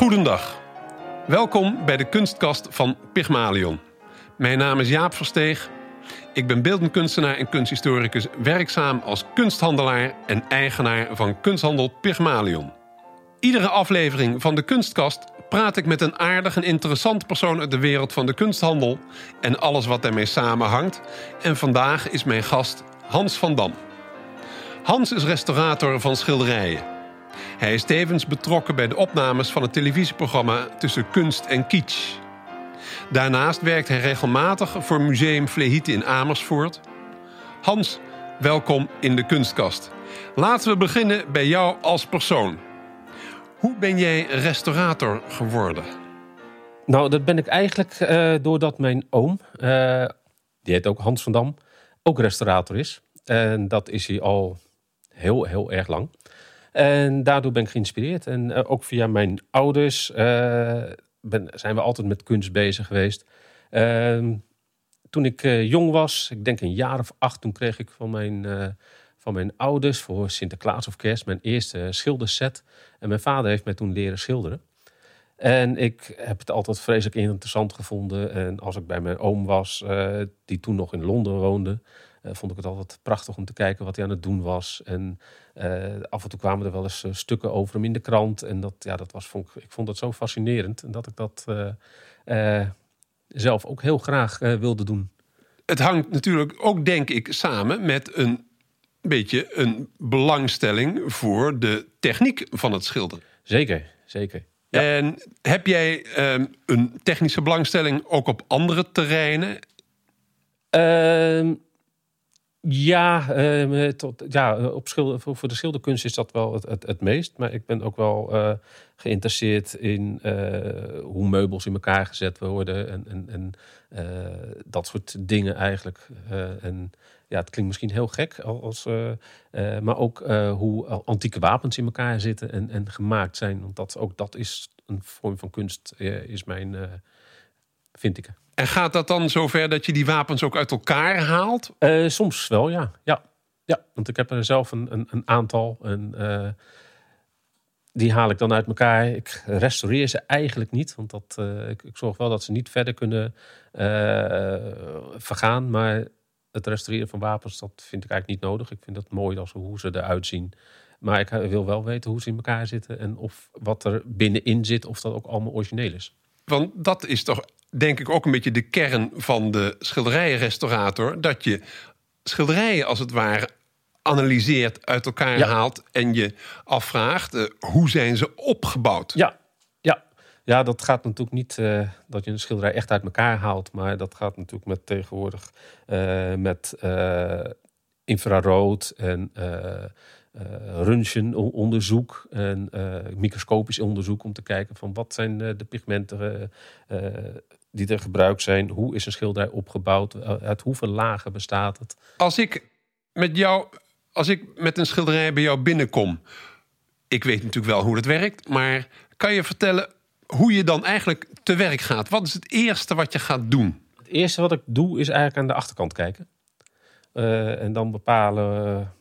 Goedendag. Welkom bij de kunstkast van Pygmalion. Mijn naam is Jaap Versteeg. Ik ben beeldend kunstenaar en kunsthistoricus, werkzaam als kunsthandelaar en eigenaar van kunsthandel Pygmalion. Iedere aflevering van de kunstkast praat ik met een aardig en interessant persoon uit de wereld van de kunsthandel en alles wat daarmee samenhangt. En vandaag is mijn gast Hans van Dam. Hans is restaurator van schilderijen. Hij is tevens betrokken bij de opnames van het televisieprogramma Tussen Kunst en Kitsch. Daarnaast werkt hij regelmatig voor Museum Vlehite in Amersfoort. Hans, welkom in de kunstkast. Laten we beginnen bij jou als persoon. Hoe ben jij restaurator geworden? Nou, dat ben ik eigenlijk uh, doordat mijn oom, uh, die heet ook Hans van Dam, ook restaurator is. En dat is hij al heel, heel erg lang. En daardoor ben ik geïnspireerd. En uh, ook via mijn ouders ben, zijn we altijd met kunst bezig geweest. Ehm, toen ik jong was, ik denk een jaar of acht, toen kreeg ik van mijn van mijn ouders voor Sinterklaas of Kerst mijn eerste schilderset. En mijn vader heeft mij toen leren schilderen. En ik heb het altijd vreselijk interessant gevonden. En als ik bij mijn oom was, die toen nog in Londen woonde, uh, vond ik het altijd prachtig om te kijken wat hij aan het doen was. En uh, af en toe kwamen er wel eens stukken over hem in de krant. En dat, ja, dat was, vond ik, ik vond dat zo fascinerend. En dat ik dat zelf ook heel graag wilde doen. Het hangt natuurlijk ook, denk ik, samen met een beetje een belangstelling voor de techniek van het schilderen. Zeker, zeker. Ja. En heb jij um, een technische belangstelling ook op andere terreinen? Uh, ja, uh, tot, ja op schilder, voor, de schilderkunst is dat wel het, het, het, meest. Maar ik ben ook wel uh, geïnteresseerd in hoe meubels in elkaar gezet worden. En, en, en dat soort dingen eigenlijk. en ja, het klinkt misschien heel gek, als, maar ook hoe antieke wapens in elkaar zitten en, en gemaakt zijn. Want dat, ook dat is een vorm van kunst, is mijn, vind ik. En gaat dat dan zover dat je die wapens ook uit elkaar haalt? soms wel, ja. ja. Ja, want ik heb er zelf een, een, een aantal. En, die haal ik dan uit elkaar. Ik restaureer ze eigenlijk niet, want dat, ik, ik, zorg wel dat ze niet verder kunnen vergaan. Maar het restaureren van wapens, dat vind ik eigenlijk niet nodig. Ik vind het mooi als hoe ze eruit zien. Maar ik wil wel weten hoe ze in elkaar zitten en of wat er binnenin zit, of dat ook allemaal origineel is. Want dat is toch, denk ik, ook een beetje de kern van de schilderijenrestaurator. Dat je schilderijen als het ware analyseert, uit elkaar haalt en je afvraagt uh, hoe zijn ze opgebouwd. Ja, ja, dat gaat natuurlijk niet uh, dat je een schilderij echt uit elkaar haalt. Maar dat gaat natuurlijk met tegenwoordig uh, met infrarood en röntgenonderzoek en microscopisch onderzoek om te kijken van wat zijn de pigmenten die er gebruikt zijn. Hoe is een schilderij opgebouwd? Uit hoeveel lagen bestaat het? Als ik met jou, als ik met een schilderij bij jou binnenkom, ik weet natuurlijk wel hoe dat werkt, maar kan je vertellen hoe je dan eigenlijk te werk gaat. Wat is het eerste wat je gaat doen? Het eerste wat ik doe is eigenlijk aan de achterkant kijken. Uh, en dan bepalen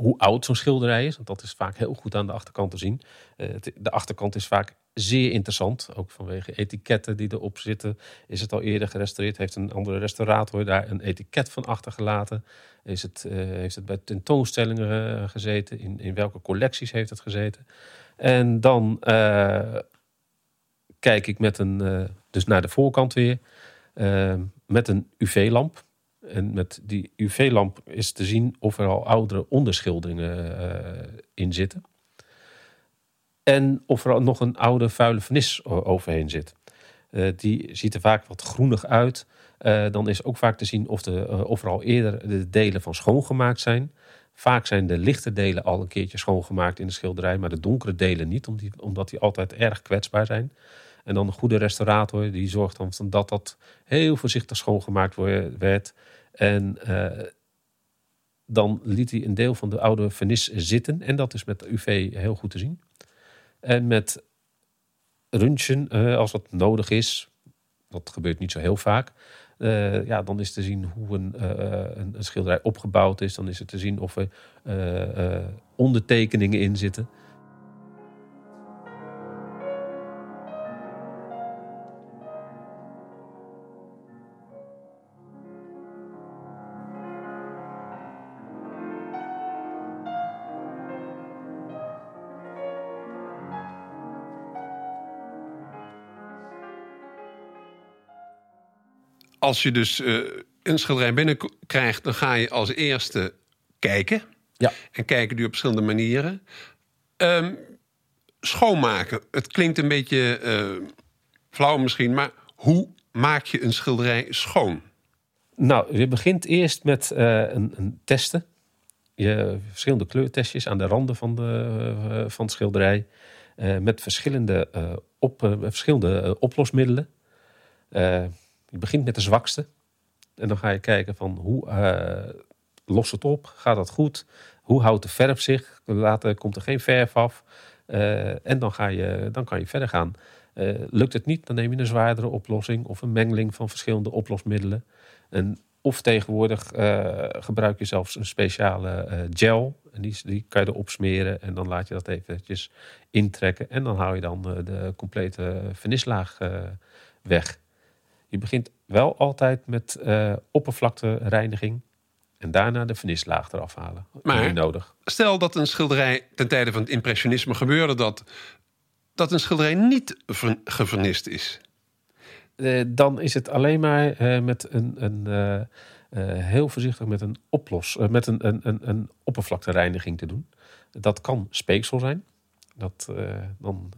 hoe oud zo'n schilderij is. Want dat is vaak heel goed aan de achterkant te zien. Uh, de achterkant is vaak zeer interessant. Ook vanwege etiketten die erop zitten. Is het al eerder gerestaureerd? Heeft een andere restaurator daar een etiket van achtergelaten? Is het, heeft het bij tentoonstellingen gezeten? In, in welke collecties heeft het gezeten? En dan kijk ik met een, dus naar de voorkant weer, met een UV-lamp. En met die UV-lamp is te zien of er al oudere onderschilderingen uh, in zitten. En of er nog een oude vuile vernis overheen zit. die ziet er vaak wat groenig uit. dan is ook vaak te zien of, de, of er al eerder de delen van schoongemaakt zijn. Vaak zijn de lichte delen al een keertje schoongemaakt in de schilderij, maar de donkere delen niet, omdat die altijd erg kwetsbaar zijn. En dan een goede restaurator die zorgt dan dat dat heel voorzichtig schoongemaakt werd. En uh, dan liet hij een deel van de oude vernis zitten. En dat is met UV heel goed te zien. En met röntgen, uh, als dat nodig is, dat gebeurt niet zo heel vaak. Uh, ja, dan is te zien hoe een, een, een, schilderij opgebouwd is. Dan is het te zien of er ondertekeningen in zitten. Als je dus uh, een schilderij binnenkrijgt, dan ga je als eerste kijken. Ja. En kijken die op verschillende manieren. Um, schoonmaken. Het klinkt een beetje uh, flauw misschien, maar hoe maak je een schilderij schoon? Nou, je begint eerst met uh, een, een, testen. Je verschillende kleurtestjes aan de randen van, de, uh, van het schilderij. met verschillende, op, verschillende oplosmiddelen. Je begint met de zwakste. En dan ga je kijken van hoe lost het op? Gaat dat goed? Hoe houdt de verf zich? Later komt er geen verf af. Uh, en dan, ga je, dan kan je verder gaan. Uh, lukt het niet, dan neem je een zwaardere oplossing of een mengeling van verschillende oplosmiddelen. En of tegenwoordig uh, gebruik je zelfs een speciale gel. En die, die kan je erop smeren en dan laat je dat eventjes intrekken. En dan hou je dan de complete vernislaag weg. Je begint wel altijd met oppervlaktereiniging. En daarna de vernislaag eraf halen. Maar nodig. stel dat een schilderij ten tijde van het impressionisme gebeurde... dat, dat een schilderij niet gevernist is. Uh, dan is het alleen maar uh, met een, een uh, heel voorzichtig met een oplos, met een, een, een, een oppervlaktereiniging te doen. Dat kan speeksel zijn. Dat dan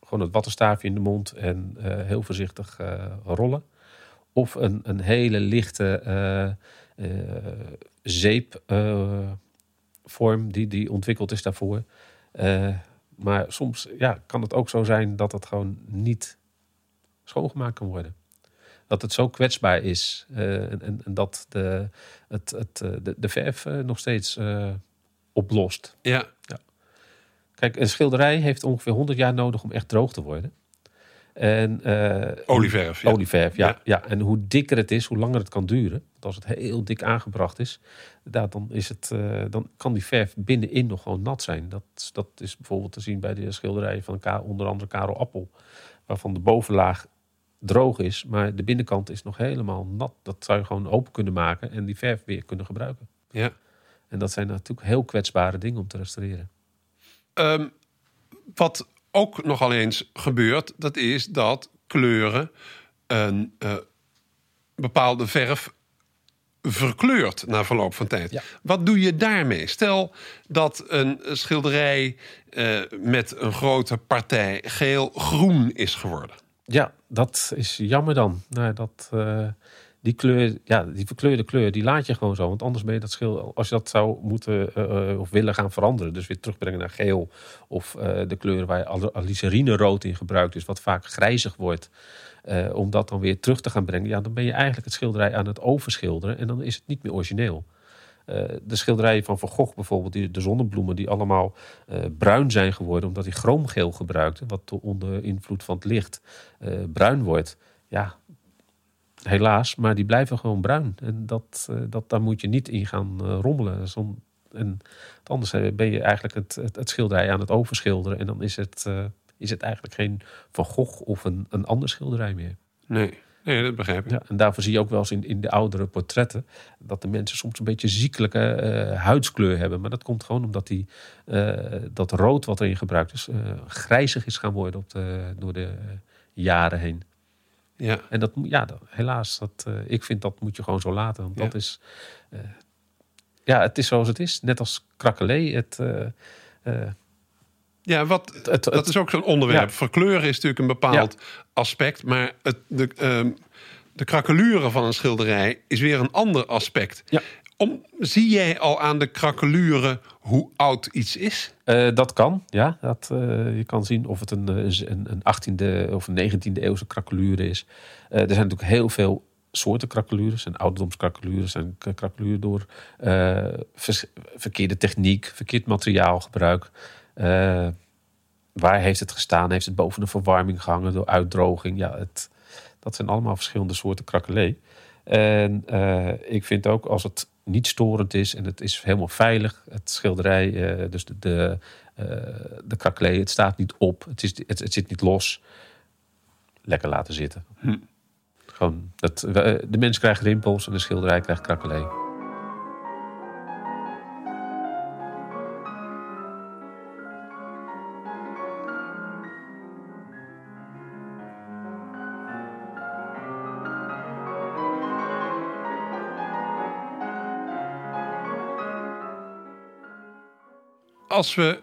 gewoon het wattenstaafje in de mond en heel voorzichtig rollen. Of een, een hele lichte uh, zeepvorm die, die ontwikkeld is daarvoor. Uh, maar soms ja, kan het ook zo zijn dat het gewoon niet schoongemaakt kan worden. Dat het zo kwetsbaar is uh, en, en, dat de, het, het, de, de verf nog steeds oplost. Ja. ja. Kijk, een schilderij heeft ongeveer 100 jaar nodig om echt droog te worden. En, uh, olieverf. Ja. Olieverf, ja, ja. En hoe dikker het is, hoe langer het kan duren. Want als het heel dik aangebracht is, dan, is het, uh, dan kan die verf binnenin nog gewoon nat zijn. Dat, dat is bijvoorbeeld te zien bij de schilderijen van onder andere Karel Appel. Waarvan de bovenlaag droog is, maar de binnenkant is nog helemaal nat. Dat zou je gewoon open kunnen maken en die verf weer kunnen gebruiken. Ja. En dat zijn natuurlijk heel kwetsbare dingen om te restaureren. Um, wat ook nogal eens gebeurt, dat is dat kleuren een uh, bepaalde verf verkleurt na verloop van tijd. Ja. Wat doe je daarmee? Stel dat een schilderij uh, met een grote partij geel-groen is geworden. Ja, dat is jammer dan. Nou, dat, uh, die kleur, ja, die verkleurde kleur, die laat je gewoon zo. Want anders ben je dat schil, als je dat zou moeten uh, of willen gaan veranderen, dus weer terugbrengen naar geel of uh, de kleuren waar je rood in gebruikt is, wat vaak grijzig wordt, uh, om dat dan weer terug te gaan brengen, ja, dan ben je eigenlijk het schilderij aan het overschilderen en dan is het niet meer origineel. de schilderijen van Van Gogh bijvoorbeeld, die, de zonnebloemen, die allemaal bruin zijn geworden omdat hij chroomgeel gebruikte, wat onder invloed van het licht bruin wordt. Ja, helaas, maar die blijven gewoon bruin. En dat, uh, dat, daar moet je niet in gaan uh, rommelen. En anders eh, ben je eigenlijk het, het, het, schilderij aan het overschilderen. En dan is het, uh, is het eigenlijk geen Van Gogh of een, een ander schilderij meer. Nee. Nee, dat begrijp ik. Ja, en daarvoor zie je ook wel eens in, in de oudere portretten dat de mensen soms een beetje ziekelijke uh, huidskleur hebben. Maar dat komt gewoon omdat die, uh, dat rood wat erin gebruikt is, grijzig is gaan worden op de, door de jaren heen. Ja. En dat, ja, dat, helaas, dat, uh, ik vind dat moet je gewoon zo laten. Want Ja. dat is, uh, ja, het is zoals het is. Net als krakkelee. Het, uh, Ja, wat, het- het- dat is ook zo'n onderwerp. Ja. Verkleuren is natuurlijk een bepaald aspect. Maar het, de, ehm, de krakeluren van een schilderij is weer een ander aspect. Ja. Om, zie jij al aan de krakeluren hoe oud iets is? Eh, dat kan, ja. Dat, eh, je kan zien of het een, eh, een, een 18e of een 19e eeuwse krakelure is. Er zijn natuurlijk heel veel soorten krakeluren. Zijn ouderdomskrakeluren, er zijn krakeluren door verkeerde techniek, verkeerd materiaalgebruik. Waar heeft het gestaan? Heeft het boven de verwarming gehangen door uitdroging? Ja, het, dat zijn allemaal verschillende soorten krakelee. En ik vind ook als het niet storend is en het is helemaal veilig, het schilderij, eh, dus de, de, eh, de krakelee, het staat niet op, het, is, het, het zit niet los. Lekker laten zitten. Hm. Gewoon, dat, eh, de mens krijgt rimpels en de schilderij krijgt krakelee. Als we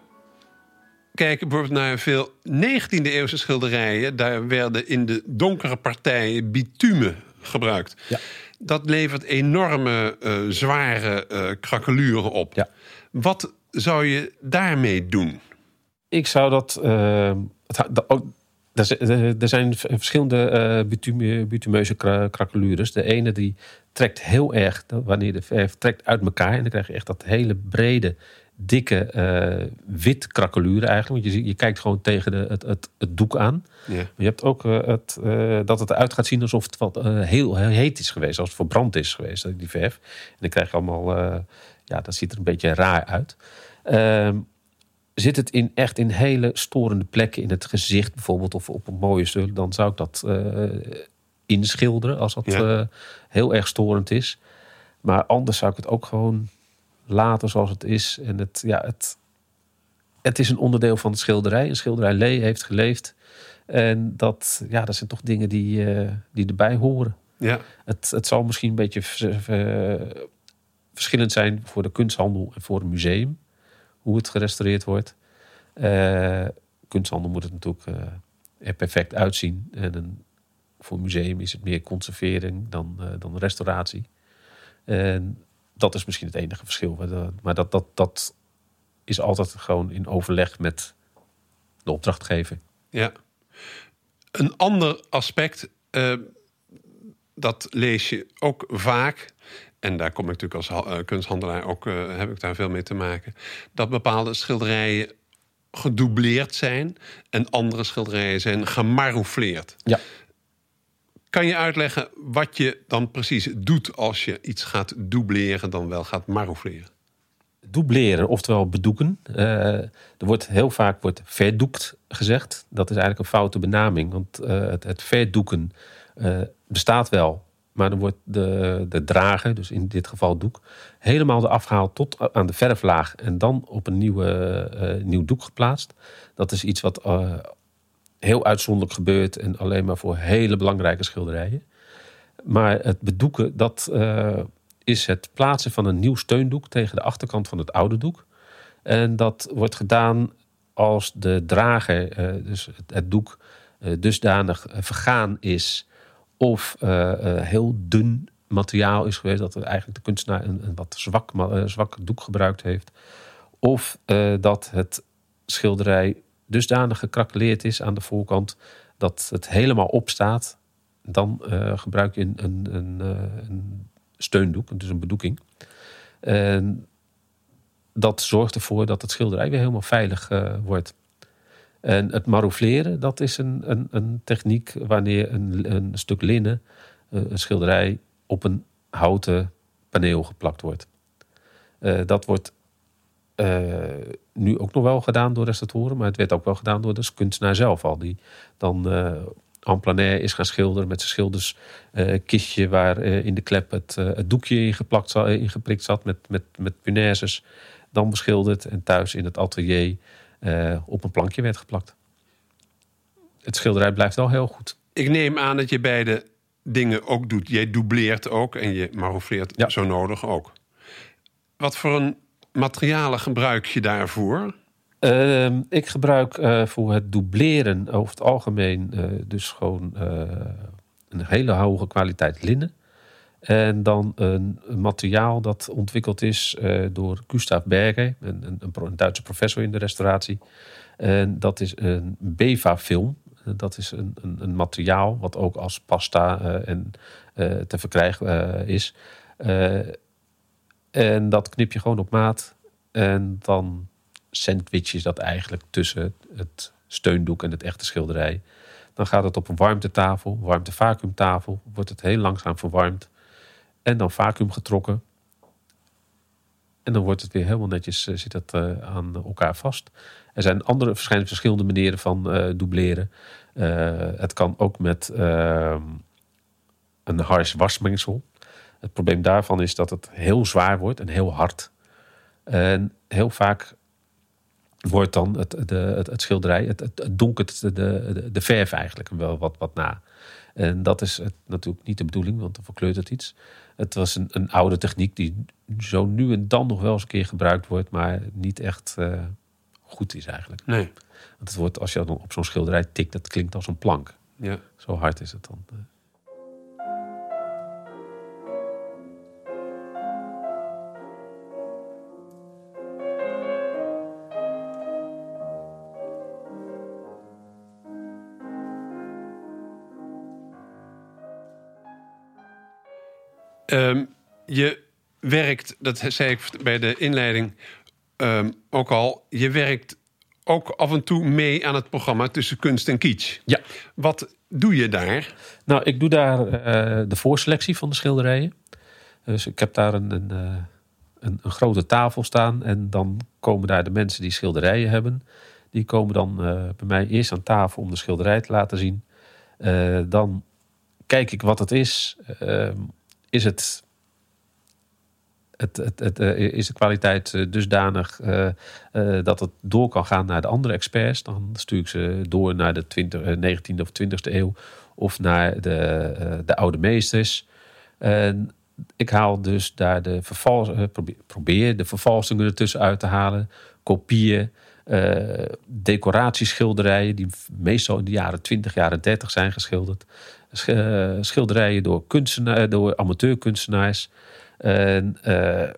kijken bijvoorbeeld naar veel 19e-eeuwse schilderijen... daar werden in de donkere partijen bitumen gebruikt. Ja. Dat levert enorme eh, zware uh, krakeluren op. Ja. Wat zou je daarmee doen? Ik zou dat... Uh, dat ook, er zijn verschillende uh, bitume, bitumeuze krakelures. De ene die trekt heel erg, wanneer de verf trekt uit elkaar. En dan krijg je echt dat hele brede, dikke uh, wit krakeluren eigenlijk. Want je, je kijkt gewoon tegen de, het, het, het doek aan. Maar je hebt ook uh, het, dat het eruit gaat zien alsof het wat heel, heel heet is geweest. Alsof het verbrand is geweest, die verf. En dan krijg je allemaal... ja, dat ziet er een beetje raar uit. Ehm, zit het in echt in hele storende plekken in het gezicht bijvoorbeeld of op een mooie stuk, dan zou ik dat inschilderen als dat heel erg storend is. Maar anders zou ik het ook gewoon laten zoals het is. En het, ja, het, het is een onderdeel van de schilderij. Een schilderij Lee heeft geleefd. En dat, ja, dat zijn toch dingen die, uh, die erbij horen. Ja. Het, het zal misschien een beetje verschillend zijn voor de kunsthandel en voor een museum hoe het gerestaureerd wordt. Uh, kunsthandel moet het natuurlijk uh, er perfect uitzien. En een, voor een museum is het meer conservering dan, dan restauratie. En dat is misschien het enige verschil. Maar dat, dat, dat is altijd gewoon in overleg met de opdrachtgever. Ja. Een ander aspect, uh, dat lees je ook vaak en daar kom ik natuurlijk als uh, kunsthandelaar ook, uh, heb ik daar veel mee te maken. Dat bepaalde schilderijen gedoubleerd zijn en andere schilderijen zijn gemaroufleerd. Ja. Kan je uitleggen wat je dan precies doet als je iets gaat doubleren dan wel gaat maroufleren? Doubleren, oftewel bedoeken. Uh, er wordt heel vaak wordt verdoekt gezegd. Dat is eigenlijk een foute benaming. Want het, het verdoeken bestaat wel, maar dan wordt de, de drager, dus in dit geval doek, helemaal eraf gehaald tot aan de verflaag. En dan op een nieuwe, nieuw doek geplaatst. Dat is iets wat heel uitzonderlijk gebeurt en alleen maar voor hele belangrijke schilderijen. Maar het bedoeken, dat uh, is het plaatsen van een nieuw steundoek tegen de achterkant van het oude doek. En dat wordt gedaan als de drager, dus het, doek, dusdanig vergaan is of heel dun materiaal is geweest, dat er eigenlijk de kunstenaar een, wat zwak, zwak doek gebruikt heeft. Of dat het schilderij dusdanig gekrakeleerd is aan de voorkant dat het helemaal opstaat. Dan gebruik je een, een, een, een, steundoek, dus een bedoeking. En dat zorgt ervoor dat het schilderij weer helemaal veilig wordt. En het maroufleren, dat is een, een, techniek wanneer een, stuk linnen, een schilderij, op een houten paneel geplakt wordt. Dat wordt nu ook nog wel gedaan door restauratoren, maar het werd ook wel gedaan door de kunstenaar zelf al. Die dan uh, en plein air is gaan schilderen met zijn schilderskistje waar in de klep het, het doekje in, geplakt, in geprikt zat met, met, met punaises. Dan beschilderd en thuis in het atelier op een plankje werd geplakt. Het schilderij blijft wel heel goed. Ik neem aan dat je beide dingen ook doet. Jij doubleert ook en je maroufleert ja. zo nodig ook. Wat voor een materialen gebruik je daarvoor? Uh, ik gebruik uh, voor het doubleren over het algemeen uh, dus gewoon een hele hoge kwaliteit linnen. En dan een, materiaal dat ontwikkeld is door Gustav Berger, een, een, Duitse professor in de restauratie. En dat is een Beva-film. Dat is een, een, materiaal wat ook als pasta en, te verkrijgen is. En dat knip je gewoon op maat. En dan sandwich je dat eigenlijk tussen het steundoek en het echte schilderij. Dan gaat het op een warmtetafel, warmte-vacuumtafel. Wordt het heel langzaam verwarmd. En dan vacuüm getrokken. En dan wordt het weer helemaal netjes, uh, zit het uh, aan elkaar vast. Er zijn andere, verschillende manieren van uh, doubleren. het kan ook met ehm, een harsh wasmengsel. Het probleem daarvan is dat het heel zwaar wordt en heel hard. En heel vaak wordt dan het, de, het, het schilderij, het, het, het donkert de, de, de verf eigenlijk wel wat, wat na. En dat is het, natuurlijk niet de bedoeling, want dan verkleurt het iets. Het was een, een, oude techniek die zo nu en dan nog wel eens een keer gebruikt wordt, maar niet echt uh, goed is eigenlijk. Nee. Want het wordt, als je dan op zo'n schilderij tikt, dat klinkt als een plank. Ja. Zo hard is het dan. Ehm, je werkt, dat zei ik bij de inleiding ehm, ook al, je werkt ook af en toe mee aan het programma tussen kunst en kitsch. Ja. Wat doe je daar? Nou, ik doe daar eh, de voorselectie van de schilderijen. Dus ik heb daar een, een, eh, een, een, grote tafel staan. En dan komen daar de mensen die schilderijen hebben. Die komen dan eh, bij mij eerst aan tafel om de schilderij te laten zien. dan kijk ik wat het is. Is het het, het, het, is de kwaliteit dusdanig uh, uh, dat het door kan gaan naar de andere experts. Dan stuur ik ze door naar de 20, 19e of 20e eeuw of naar de, de oude meesters. Ik haal dus daar de vervals, probeer, probeer, de vervalsingen ertussen uit te halen, kopieën. decoratieschilderijen die meestal in de jaren 20, jaren 30 zijn geschilderd. Schilderijen door, kunstenaar, door amateurkunstenaars. En uh,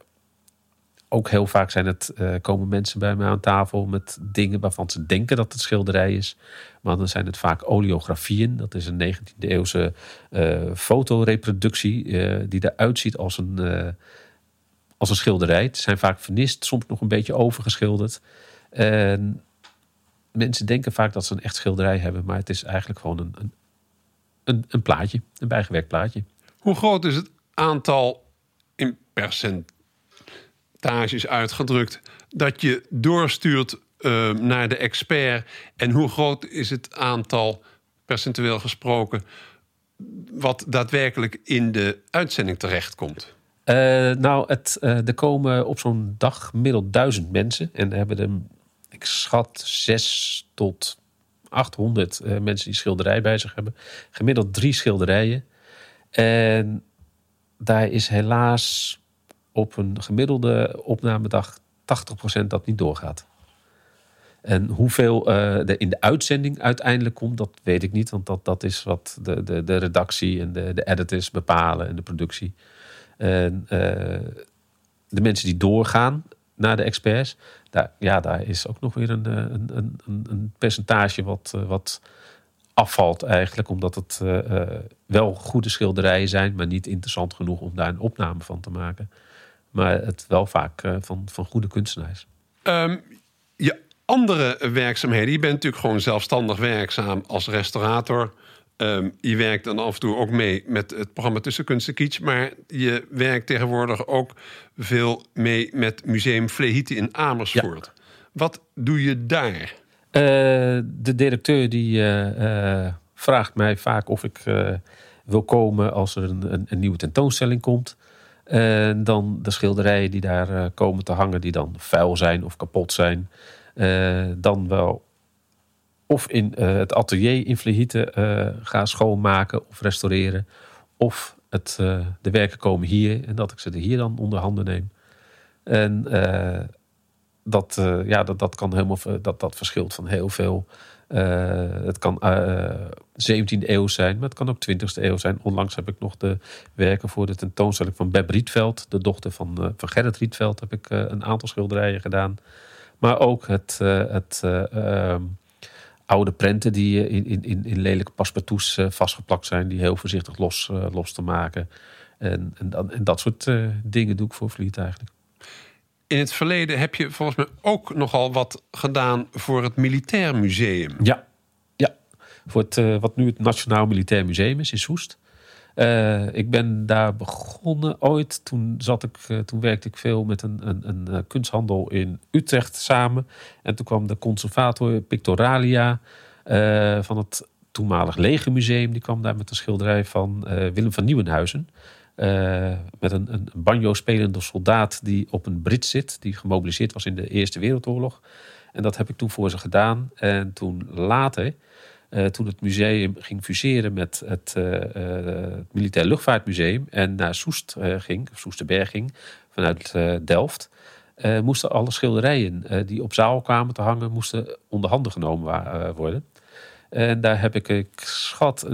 ook heel vaak zijn het, komen mensen bij mij aan tafel met dingen waarvan ze denken dat het schilderij is. Maar dan zijn het vaak oleografieën. Dat is een 19e eeuwse uh, fotoreproductie die eruit ziet als een, als een schilderij. Het zijn vaak vernist, soms nog een beetje overgeschilderd. En mensen denken vaak dat ze een echt schilderij hebben, maar het is eigenlijk gewoon een, een, een, een plaatje, een bijgewerkt plaatje. Hoe groot is het aantal in percentages uitgedrukt dat je doorstuurt uh, naar de expert en hoe groot is het aantal percentueel gesproken wat daadwerkelijk in de uitzending terechtkomt? Uh, nou, het, uh, er komen op zo'n dag gemiddeld duizend mensen en hebben er, ik schat, zes tot 800 mensen die schilderij bij zich hebben. Gemiddeld drie schilderijen. En daar is helaas op een gemiddelde opnamedag 80% dat niet doorgaat. En hoeveel uh, er in de uitzending uiteindelijk komt, dat weet ik niet. Want dat, dat is wat de, de, de redactie en de, de editors bepalen en de productie. En uh, de mensen die doorgaan naar de experts, ja, daar is ook nog weer een, een, een, een percentage wat, wat afvalt eigenlijk. Omdat het uh, wel goede schilderijen zijn, maar niet interessant genoeg om daar een opname van te maken. Maar het wel vaak van, van goede kunstenaars. Um, je andere werkzaamheden, je bent natuurlijk gewoon zelfstandig werkzaam als restaurator. Um, je werkt dan af en toe ook mee met het programma Tussen Kunst en Kitsch. Maar je werkt tegenwoordig ook veel mee met Museum Flehite in Amersfoort. Ja. Wat doe je daar? Uh, de directeur die uh, vraagt mij vaak of ik wil komen als er een, een, een nieuwe tentoonstelling komt. En dan de schilderijen die daar komen te hangen, die dan vuil zijn of kapot zijn. dan wel of in het atelier in Vlehite gaan schoonmaken of restaureren. Of het, de werken komen hier en dat ik ze er hier dan onder handen neem. En dat, uh, ja, dat, dat kan helemaal dat, dat verschilt van heel veel. Uh, het kan uh, 17e eeuw zijn, maar het kan ook 20e eeuw zijn. Onlangs heb ik nog de werken voor de tentoonstelling van Beb Rietveld, de dochter van, van Gerrit Rietveld, heb ik een aantal schilderijen gedaan. Maar ook het, het ehm, oude prenten die in, in, in lelijke paspartouts vastgeplakt zijn, die heel voorzichtig los, los te maken. En, en, en dat soort dingen doe ik voor Vliet eigenlijk. In het verleden heb je volgens mij ook nogal wat gedaan voor het Militair Museum. Ja, ja. voor het, wat nu het Nationaal Militair Museum is in Soest. Uh, ik ben daar begonnen ooit. Toen, zat ik, uh, toen werkte ik veel met een, een, een, kunsthandel in Utrecht samen. En toen kwam de conservator Pictoralia van het toenmalig Legermuseum. Die kwam daar met een schilderij van Willem van Nieuwenhuizen. Met een, een banjo-spelende soldaat die op een Brit zit, die gemobiliseerd was in de Eerste Wereldoorlog. En dat heb ik toen voor ze gedaan. En toen later, uh, toen het museum ging fuseren met het, uh, het Militair Luchtvaartmuseum en naar Soest ging, Soesterberg ging, vanuit Delft. eh, moesten alle schilderijen eh, die op zaal kwamen te hangen, moesten onder handen genomen eh, worden. En daar heb ik, ik schat,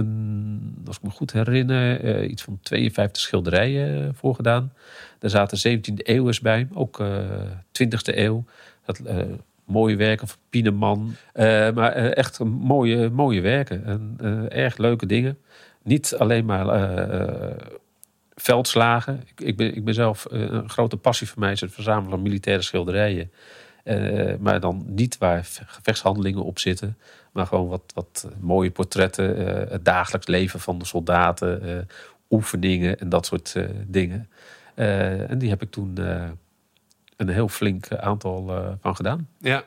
als ik me goed herinner, eh, iets van 52 schilderijen eh, voor gedaan. Daar zaten 17e eeuwers bij, ook eh 20e eeuw. Dat, eh, mooie werken van Pieneman. Eh, maar eh, echt mooie, mooie werken. En eh, erg leuke dingen. Niet alleen maar veldslagen. Ik, ik, ben, ik ben zelf een grote passie voor mij is het verzamelen van militaire schilderijen. Maar dan niet waar ve- gevechtshandelingen op zitten. Maar gewoon wat, wat mooie portretten. het dagelijks leven van de soldaten. oefeningen en dat soort dingen. En die heb ik toen een heel flink aantal eh, van gedaan. Ja,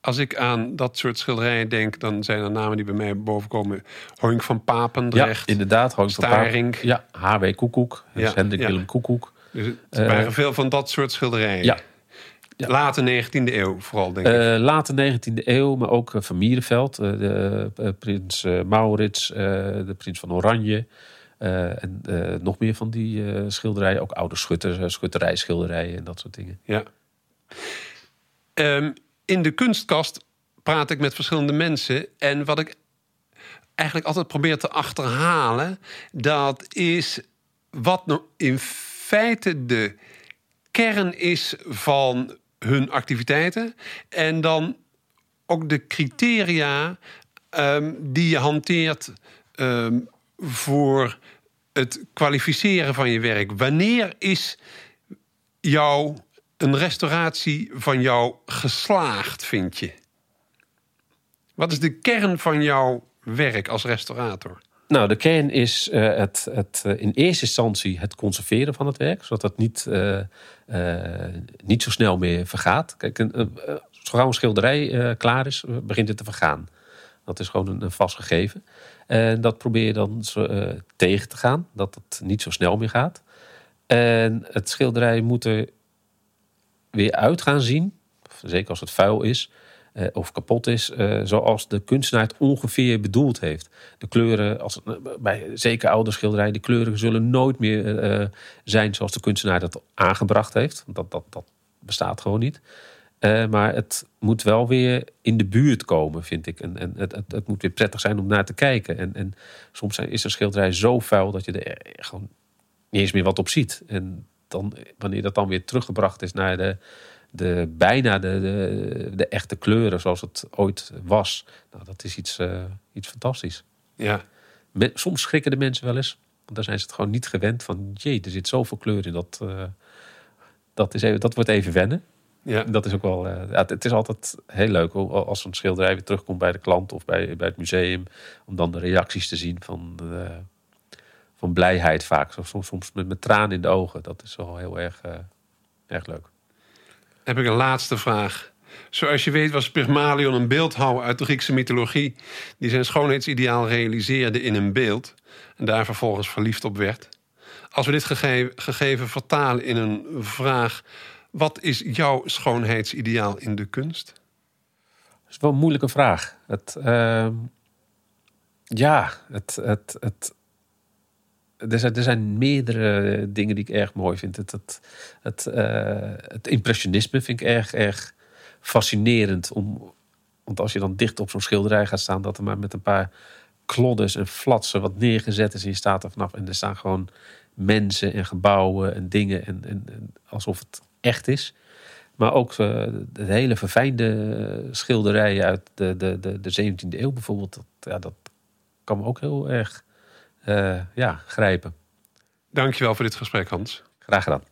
als ik aan dat soort schilderijen denk, dan zijn er namen die bij mij bovenkomen. Hoink van Papendrecht. Ja, inderdaad. Hoog Staring. Ja, H.W. Koekoek. Dus Ja, Hendrik ja. Willem Koekoek. Dus Eh, waren veel van dat soort schilderijen. Ja. Ja. Late 19e eeuw vooral, denk ik. Eh, late 19e eeuw, maar ook eh, van Mierenveld. eh, de, eh, prins eh, Maurits, eh, de prins van Oranje. Eh, en eh, nog meer van die eh, schilderijen. Ook oude schutter, schutterijschilderijen en dat soort dingen. Ja. Ehm, in de kunstkast praat ik met verschillende mensen. En wat ik eigenlijk altijd probeer te achterhalen, dat is wat nou in feite de kern is van hun activiteiten. En dan ook de criteria ehm, die je hanteert ehm, voor het kwalificeren van je werk. Wanneer is jou een restauratie van jou geslaagd, vind je? Wat is de kern van jouw werk als restaurator? Nou, de kern is eh, het, het, eh, in eerste instantie het conserveren van het werk, zodat het niet, eh, niet zo snel meer vergaat. Kijk, een, een, zo gauw een schilderij klaar is, begint het te vergaan. Dat is gewoon een, een vast gegeven. En dat probeer je dan eh, tegen te gaan, dat het niet zo snel meer gaat. En het schilderij moet er weer uit gaan zien, zeker als het vuil is, eh, of kapot is, eh, zoals de kunstenaar het ongeveer bedoeld heeft. De kleuren, als, bij zeker oude schilderijen, de kleuren zullen nooit meer zijn zoals de kunstenaar dat aangebracht heeft. Dat, dat, dat bestaat gewoon niet. Eh, maar het moet wel weer in de buurt komen, vind ik. En, en het, het, het moet weer prettig zijn om naar te kijken. En, en soms zijn, is een schilderij zo vuil dat je er gewoon niet eens meer wat op ziet. En dan, wanneer dat dan weer teruggebracht is naar de, de, bijna de, de, de echte kleuren zoals het ooit was. Nou, dat is iets, eh, iets fantastisch. Ja, soms schrikken de mensen wel eens. Want dan zijn ze het gewoon niet gewend van... jee, er zit zoveel kleur in. Dat, eh, dat, is even, dat wordt even wennen. Ja. Dat is ook wel... eh, ja, het- is altijd heel leuk als een schilderij weer terugkomt bij de klant... of bij, bij het museum. Om dan de reacties te zien van, eh, van blijheid vaak. Soms, soms met, met tranen in de ogen. Dat is wel heel erg, eh, erg leuk. heb ik een laatste vraag. Zoals je weet was Pygmalion een beeldhouwer uit de Griekse mythologie... die zijn schoonheidsideaal realiseerde in een beeld... en daar vervolgens verliefd op werd. Als we dit gege- gegeven vertalen in een vraag... wat is jouw schoonheidsideaal in de kunst? Dat is wel een moeilijke vraag. Het, ehm, ja, het, het, het, er, zijn, er zijn meerdere dingen die ik erg mooi vind. Het, het, het, eh, het impressionisme vind ik erg, erg fascinerend. Om, want als je dan dicht op zo'n schilderij gaat staan... dat er maar met een paar klodders en flatsen wat neergezet is... en je staat er vanaf en er staan gewoon mensen en gebouwen en dingen... en, en, en alsof het echt is... Maar ook eh, de hele verfijnde eh, schilderijen uit de, de, de, de 17e eeuw bijvoorbeeld. Dat, ja, dat kan me ook heel erg eh, ja, grijpen. Dankjewel voor dit gesprek, Hans. Graag gedaan.